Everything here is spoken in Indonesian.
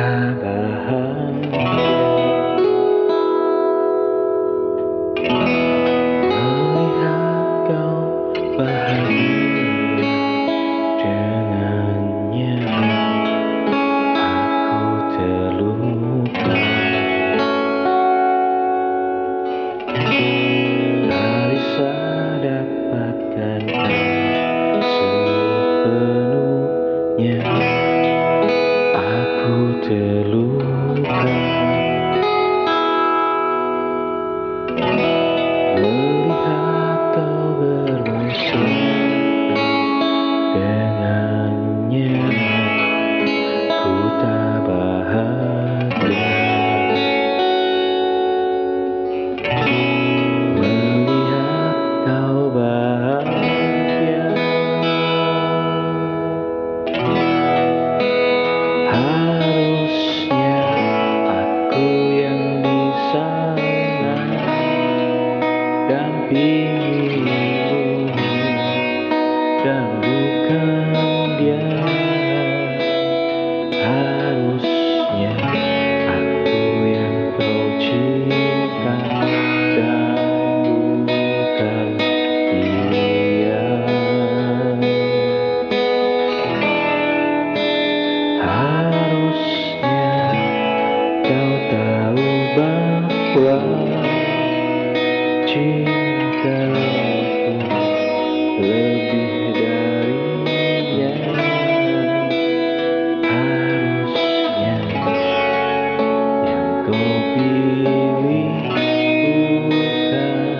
ta bà hát cintaku lebih darinya harusnya yang kau pilih bukan